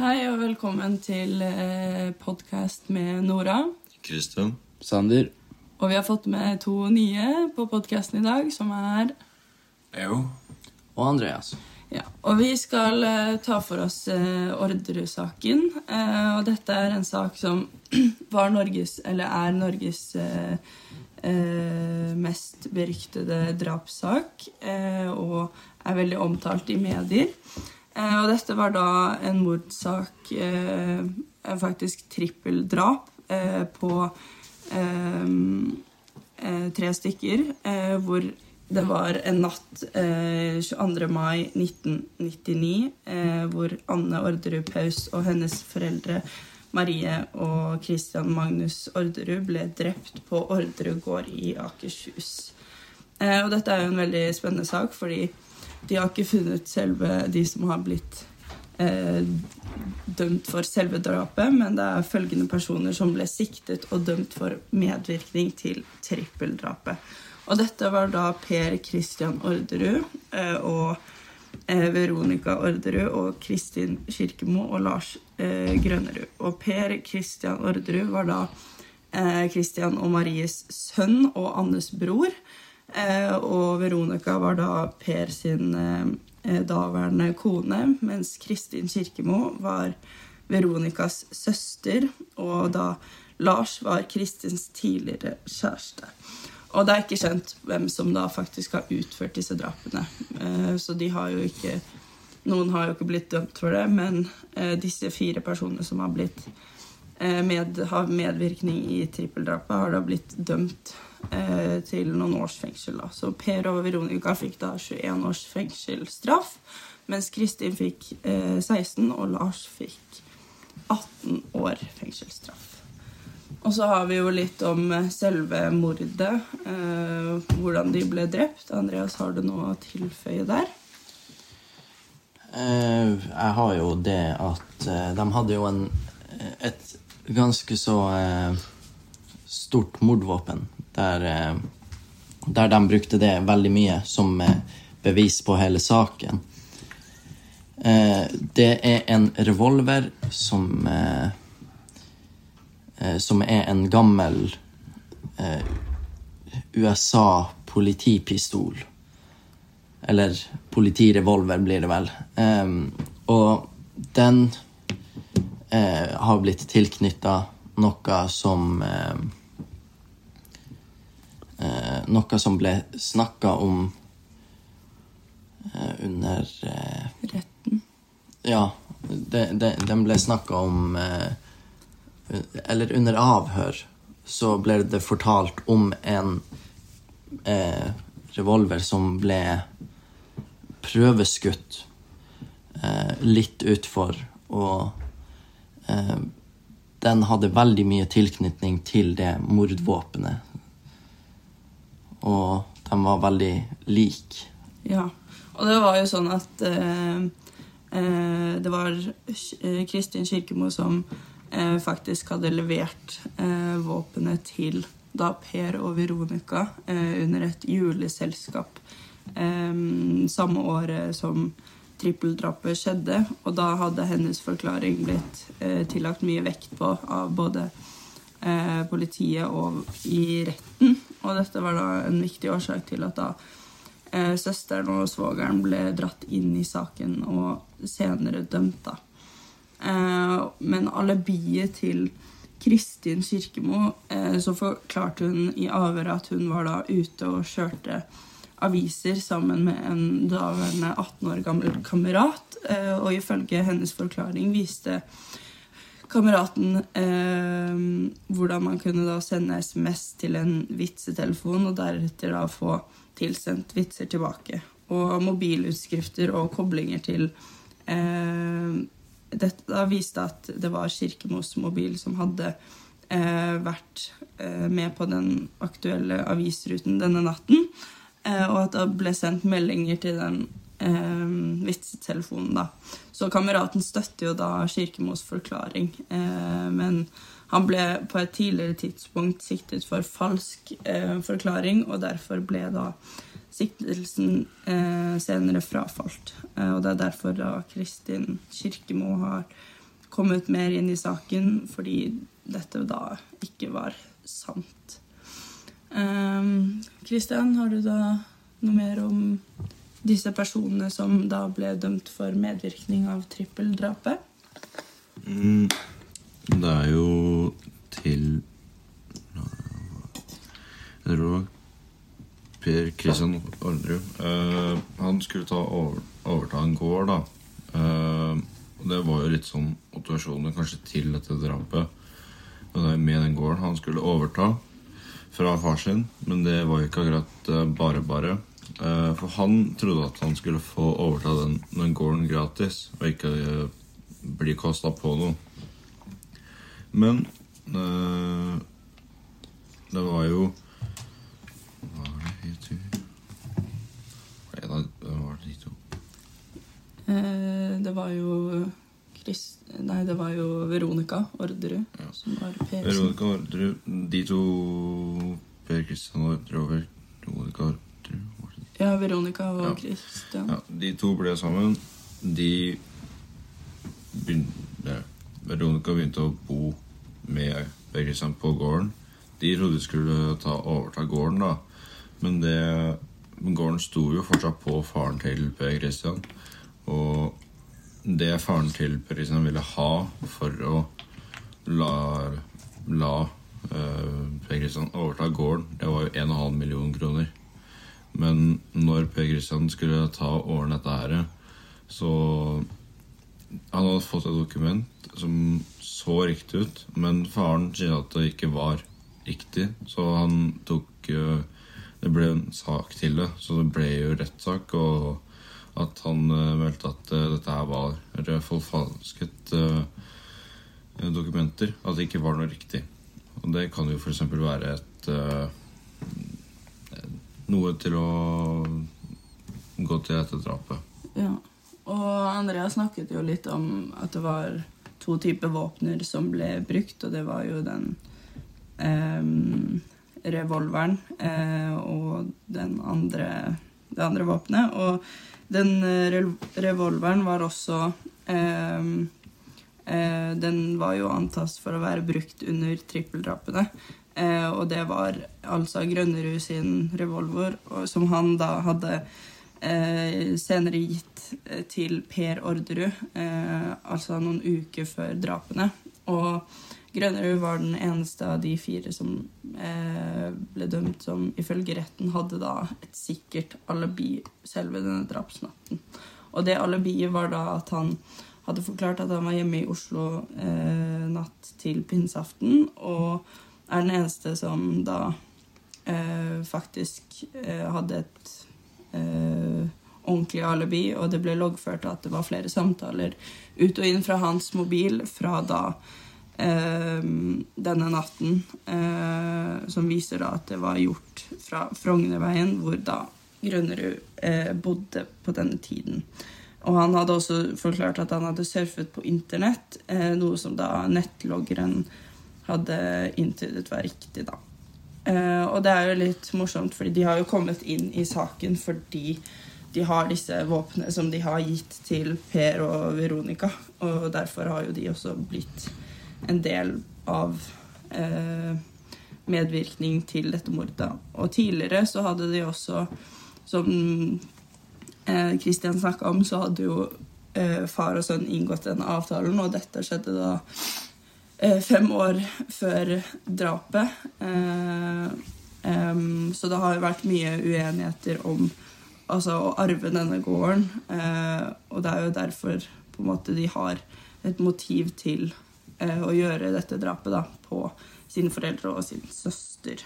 Hei og velkommen til eh, podkast med Nora. Kristian. Sander. Og vi har fått med to nye på podkasten i dag, som er Leo. Og Andreas. Ja, og vi skal eh, ta for oss eh, Orderud-saken. Eh, og dette er en sak som var Norges, eller er Norges mest beryktede drapssak. eh, og er veldig omtalt i medier. Eh, og dette var da en mordsak, eh, en faktisk trippeldrap, eh, på tre stykker, hvor det var en natt eh, 22. mai 1999 eh, hvor Anne Orderud Paus og hennes foreldre Marie og Christian Magnus Orderud ble drept på Orderud gård i Akershus. Og dette er jo en veldig spennende sak, fordi de har ikke funnet selve de som har blitt eh, dømt for selve drapet, men det er følgende personer som ble siktet og dømt for medvirkning til trippeldrapet. Og dette var da Per Christian Orderud eh, og eh, Veronica Orderud og Kristin Kirkemo og Lars eh, Grønnerud. Og Per Christian Orderud var da eh, Christian og Maries sønn og Annes bror. Eh, og Veronica var da Per sin eh, daværende kone, mens Kristin Kirkemo var Veronicas søster, og da Lars var Kristins tidligere kjæreste. Og det er ikke kjent hvem som da faktisk har utført disse drapene. Eh, så de har jo ikke Noen har jo ikke blitt dømt for det, men eh, disse fire personene som har blitt eh, med, har medvirkning i trippeldrapet, har da blitt dømt eh, til noen års fengsel. Da. Så Per og Veronica fikk da 21 års fengselsstraff, mens Kristin fikk eh, 16, og Lars fikk 18 år fengselsstraff. Og så har vi jo litt om eh, selve mordet, eh, hvordan de ble drept. Andreas, har du noe å tilføye der? Eh, jeg har jo det at eh, de hadde jo en, et ganske så eh, stort mordvåpen. Der, eh, der de brukte det veldig mye som eh, bevis på hele saken. Eh, det er en revolver som Som er en gammel USA-politipistol. Eller politirevolver, blir det vel. Ehm, og den har blitt tilknytta noe som eh, Noe som ble snakka om eh, under eh, Retten. Ja, Den de, den ble snakka om eh, Eller under avhør så ble det fortalt om en eh, revolver som ble prøveskutt eh, litt utfor, og eh, den hadde veldig mye tilknytning til det mordvåpenet. Og de var veldig like. Ja. Og det var jo sånn at eh, eh, det var Kristin Kirkemo som eh, faktisk hadde levert eh, våpenet til da Per og Veronica eh, under et juleselskap eh, samme året som trippeldrapet skjedde. Og da hadde hennes forklaring blitt tillagt mye vekt på av både politiet og i retten. Og dette var da en viktig årsak til at da eh, søsteren og svogeren ble dratt inn i saken og senere dømt, da. Eh, men alibiet til Kristin Kirkemo, eh, så forklarte hun i avhøret at hun var da ute og kjørte aviser sammen med en daværende 18 år gammel kamerat. Eh, og ifølge hennes forklaring viste kameraten eh, hvordan man kunne da sende SMS til en vitsetelefon og deretter da få tilsendt vitser tilbake. Og mobilutskrifter og koblinger til eh, Dette da viste at det var Kirkemos mobil som hadde eh, vært eh, med på den aktuelle avisruten denne natten. Eh, og at det ble sendt meldinger til den eh, vitsetelefonen, da. Så kameraten støtter jo da Kirkemos forklaring, eh, men han ble på et tidligere tidspunkt siktet for falsk eh, forklaring, og derfor ble da siktelsen eh, senere frafalt. Eh, og det er derfor da Kristin Kirkemo har kommet mer inn i saken fordi dette da ikke var sant. Kristian, har du da noe mer om disse personene som da ble dømt for medvirkning av trippeldrapet? Mm, det er jo til Jeg tror det var Per Kristian Orderud. Uh, han skulle ta over, overta en gård, da. Uh, det var jo litt sånn motivasjonen kanskje til dette drapet. Og det er med den gården han skulle overta fra far sin, men det var jo ikke akkurat eh, bare bare. Eh, for han trodde at han skulle få overta den, den gården gratis, og ikke eh, bli kosta på noe. Men eh, det var jo Hva var det het av hva var det de to? Eh, det var jo Chris... Nei, det var jo Veronica Orderud Ja. som var Per. Veronica Orderud De to Per Kristian Orderud og Veronica Orderud Ja, Veronica og Ja. Christian. Ja, de to ble sammen. De begynte Veronica begynte å bo med Per Christian på gården. De trodde de skulle ta, overta gården, da. Men det, gården sto jo fortsatt på faren til Per Christian. Og det faren til Per Christian ville ha for å la, la uh, Per Christian overta gården, det var jo 1,5 million kroner. Men når Per Kristian skulle ta over dette her, så Han hadde fått et dokument som så riktig ut, men faren sier at det ikke var riktig, så han tok eh, Det ble en sak til det, så det ble jo rettssak, og at han eh, meldte at eh, dette her var forfalsket dokumenter. At det ikke var noe riktig. Og det kan jo f.eks. være et noe til å gå til dette drapet. Ja. Og Andrea snakket jo litt om at det var to typer våpner som ble brukt, og det var jo den eh, revolveren eh, og den andre, det andre våpenet. Og den eh, re- revolveren var også eh, eh, Den var jo antatt for å være brukt under trippeldrapene. Eh, og det var altså Grønnerud sin revolver, som han da hadde eh, senere gitt eh, til Per Orderud, eh, altså noen uker før drapene. Og Grønnerud var den eneste av de fire som eh, ble dømt som ifølge retten hadde da et sikkert alibi selve denne drapsnatten. Og det alibiet var da at han hadde forklart at han var hjemme i Oslo eh, natt til pinseaften, og er den eneste som da eh, faktisk eh, hadde et eh, ordentlig alibi, og det ble loggført at det var flere samtaler ut og inn fra hans mobil fra da eh, denne natten, eh, som viser da at det var gjort fra Frognerveien, hvor da Grønnerud eh, bodde på denne tiden. Og han hadde også forklart at han hadde surfet på internett, noe som da nettloggeren hadde inntydet var riktig, da. Eh, og det er jo litt morsomt, fordi de har jo kommet inn i saken fordi de har disse våpnene som de har gitt til Per og Veronica. Og derfor har jo de også blitt en del av eh, medvirkning til dette mordet. Og tidligere så hadde de også, som eh, Christian snakka om, så hadde jo eh, far og sønn inngått den avtalen, og dette skjedde da fem år før drapet. Eh, så det har jo vært mye uenigheter om altså, å arve denne gården. Eh, og det er jo derfor på en måte de har et motiv til eh, å gjøre dette drapet da, på sine foreldre og sin søster.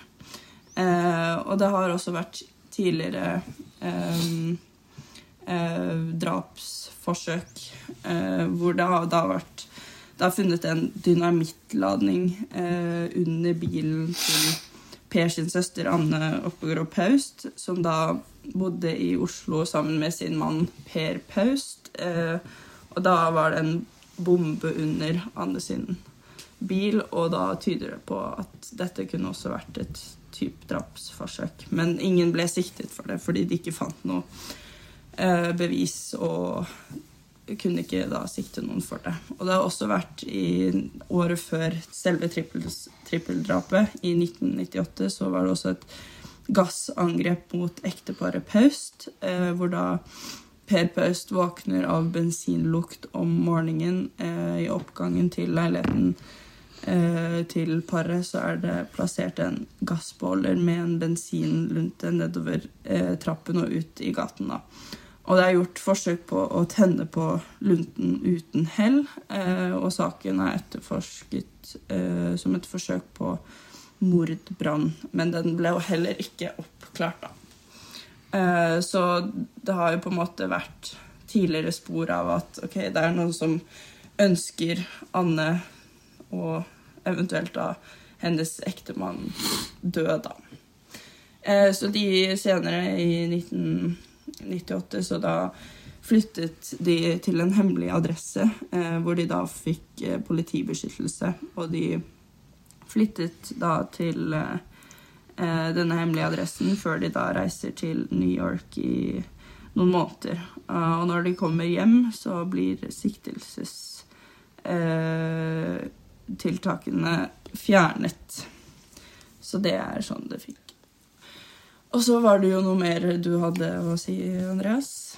Eh, og det har også vært tidligere eh, drapsforsøk eh, hvor det har, da vært Det er funnet en dynamittladning eh, under bilen til Per sin søster Anne Oppegård Paust, som da bodde i Oslo sammen med sin mann Per Paust. Eh, og da var det en bombe under Anne sin bil, og da tyder det på at dette kunne også vært et type drapsforsøk. Men ingen ble siktet for det fordi de ikke fant noe eh, bevis og kunne ikke da sikte noen for det. Og det har også vært i året før selve trippeldrapet, i 1998, så var det også et gassangrep mot ekteparet Paust, eh, hvor da Per Paust våkner av bensinlukt om morgenen eh, i oppgangen til leiligheten eh, til paret, så er det plassert en gassbeholder med en bensinlunte nedover eh, trappen og ut i gaten. da. Og det er gjort forsøk på å tenne på lunten uten hell, eh, og saken er etterforsket eh, som et forsøk på mordbrann. Men den ble jo heller ikke oppklart, da. Eh, så det har jo på en måte vært tidligere spor av at ok, det er noen som ønsker Anne og eventuelt da hennes ektemann død, da. Så de senere, i 1998, så da flyttet de til en hemmelig adresse, eh, hvor de da fikk eh, politibeskyttelse. Og de flyttet da til eh, eh, denne hemmelige adressen før de da reiser til New York i noen måneder. Uh, og når de kommer hjem, så blir siktelsestiltakene fjernet. Så det er sånn det fikk. Og så var det jo noe mer du hadde å si, Andreas.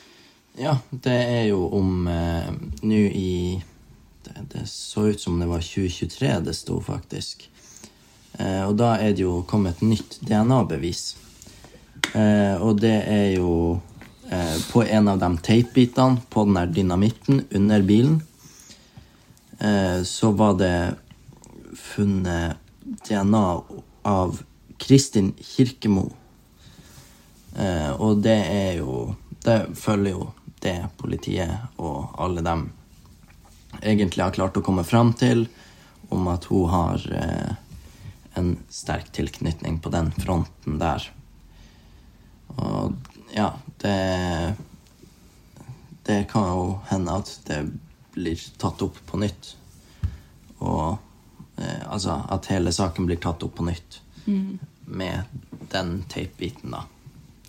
Ja, det er jo om eh, nå i det, det så ut som det var 2023 det sto, faktisk. Eh, og da er det jo kommet et nytt DNA-bevis. Eh, og det er jo eh, på en av de teipbitene på den der dynamitten under bilen. Eh, så var det funnet DNA av Kristin Kirkemo. Eh, og det er jo Det følger jo det politiet og alle dem egentlig har klart å komme fram til, om at hun har eh, en sterk tilknytning på den fronten der. Og ja, det Det kan jo hende at det blir tatt opp på nytt. Og eh, altså at hele saken blir tatt opp på nytt med den teipbiten, da.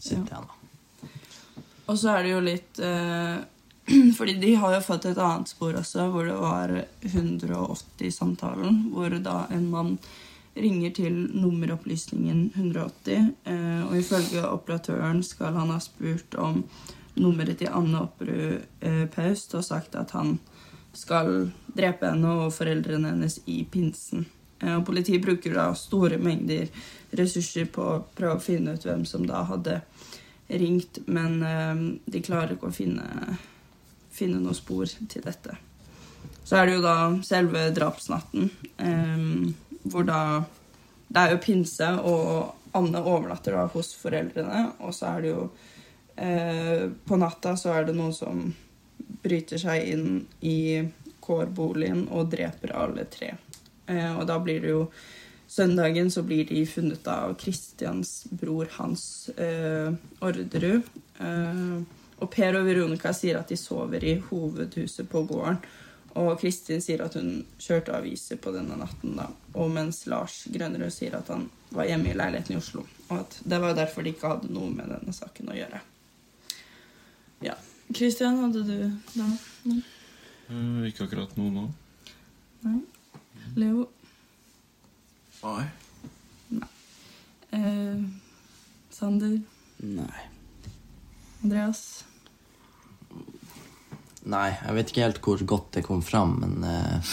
Sitter jeg nå. Og så er det jo litt eh, Fordi de har jo fått et annet spor også, hvor det var 180-samtalen, hvor da en mann ringer til nummeropplysningen 180. Eh, og ifølge operatøren skal han ha spurt om nummeret til Anne Opperud eh, Paust og sagt at han skal drepe henne og foreldrene hennes i pinsen. Eh, og politiet bruker da store mengder ressurser på å prøve å finne ut hvem som da hadde ringt, men eh, de klarer ikke å finne, finne noe spor til dette. Så er det jo da selve drapsnatten, eh, hvor da Det er jo pinse, og Anne overnatter da hos foreldrene, og så er det jo På natta så er det noen som bryter seg inn i kårboligen og dreper alle tre. Eh, og da blir det jo Søndagen så blir de funnet av Kristians bror Hans eh, Orderud. Eh, og Per og Veronica sier at de sover i hovedhuset på gården. Og Kristin sier at hun kjørte aviser på denne natten. da. Og mens Lars Grønnerød sier at han var hjemme i leiligheten i Oslo. Og at det var derfor de ikke hadde noe med denne saken å gjøre. Ja. Kristian, hadde du da noe? Eh, ikke akkurat noe nå. Nei? Leo? Nei. Eh, Sander? Nei. Andreas? Nei, jeg vet ikke helt hvor godt det kom fram, men eh,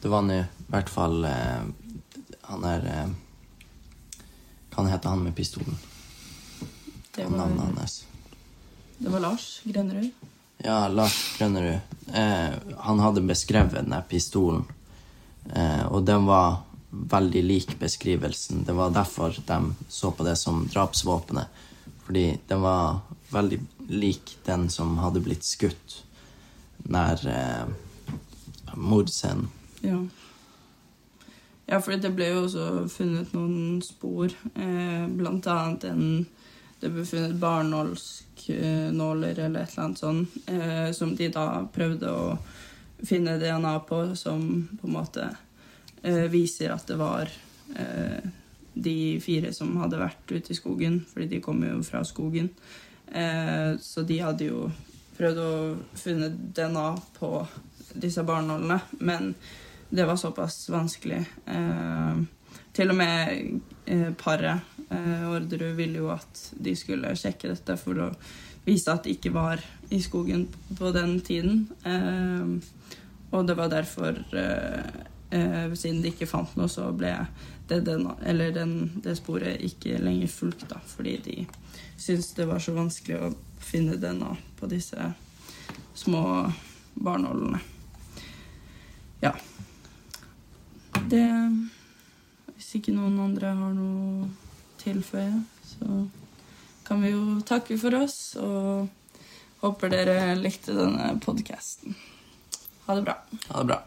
det var nå i hvert fall eh, Han er eh, Hva heter han med pistolen? Det Hva er navnet var, hans? det var Lars Grønnerud. Ja, Lars Grønnerud. Eh, han hadde beskrevet den der pistolen, og den var veldig lik beskrivelsen. Det var derfor de så på det som drapsvåpenet. Fordi den var veldig lik den som hadde blitt skutt nær eh, mordscenen. Ja. Ja, for det ble jo også funnet noen spor. Eh, blant annet en Det ble funnet barnålsknåler eller et eller annet sånt, eh, som de da prøvde å finne DNA på, som på en måte eh, viser at det var eh, de fire som hadde vært ute i skogen, fordi de kommer jo fra skogen. Eh, så de hadde jo prøvd å finne DNA på disse barnålene, men det var såpass vanskelig. Eh, til og med eh, paret eh, Orderud ville jo at de skulle sjekke dette for å vise at det ikke var i skogen på den tiden. Eh, og det var derfor, eh, eh, siden de ikke fant noe, så ble det, den, den, det sporet ikke lenger fulgt, da, fordi de syntes det var så vanskelig å finne DNA på disse små barnålene. Ja. Det Hvis ikke noen andre har noe tilføye, så kan vi jo takke for oss og håper dere likte denne podkasten. Ha det bra. Ha det bra.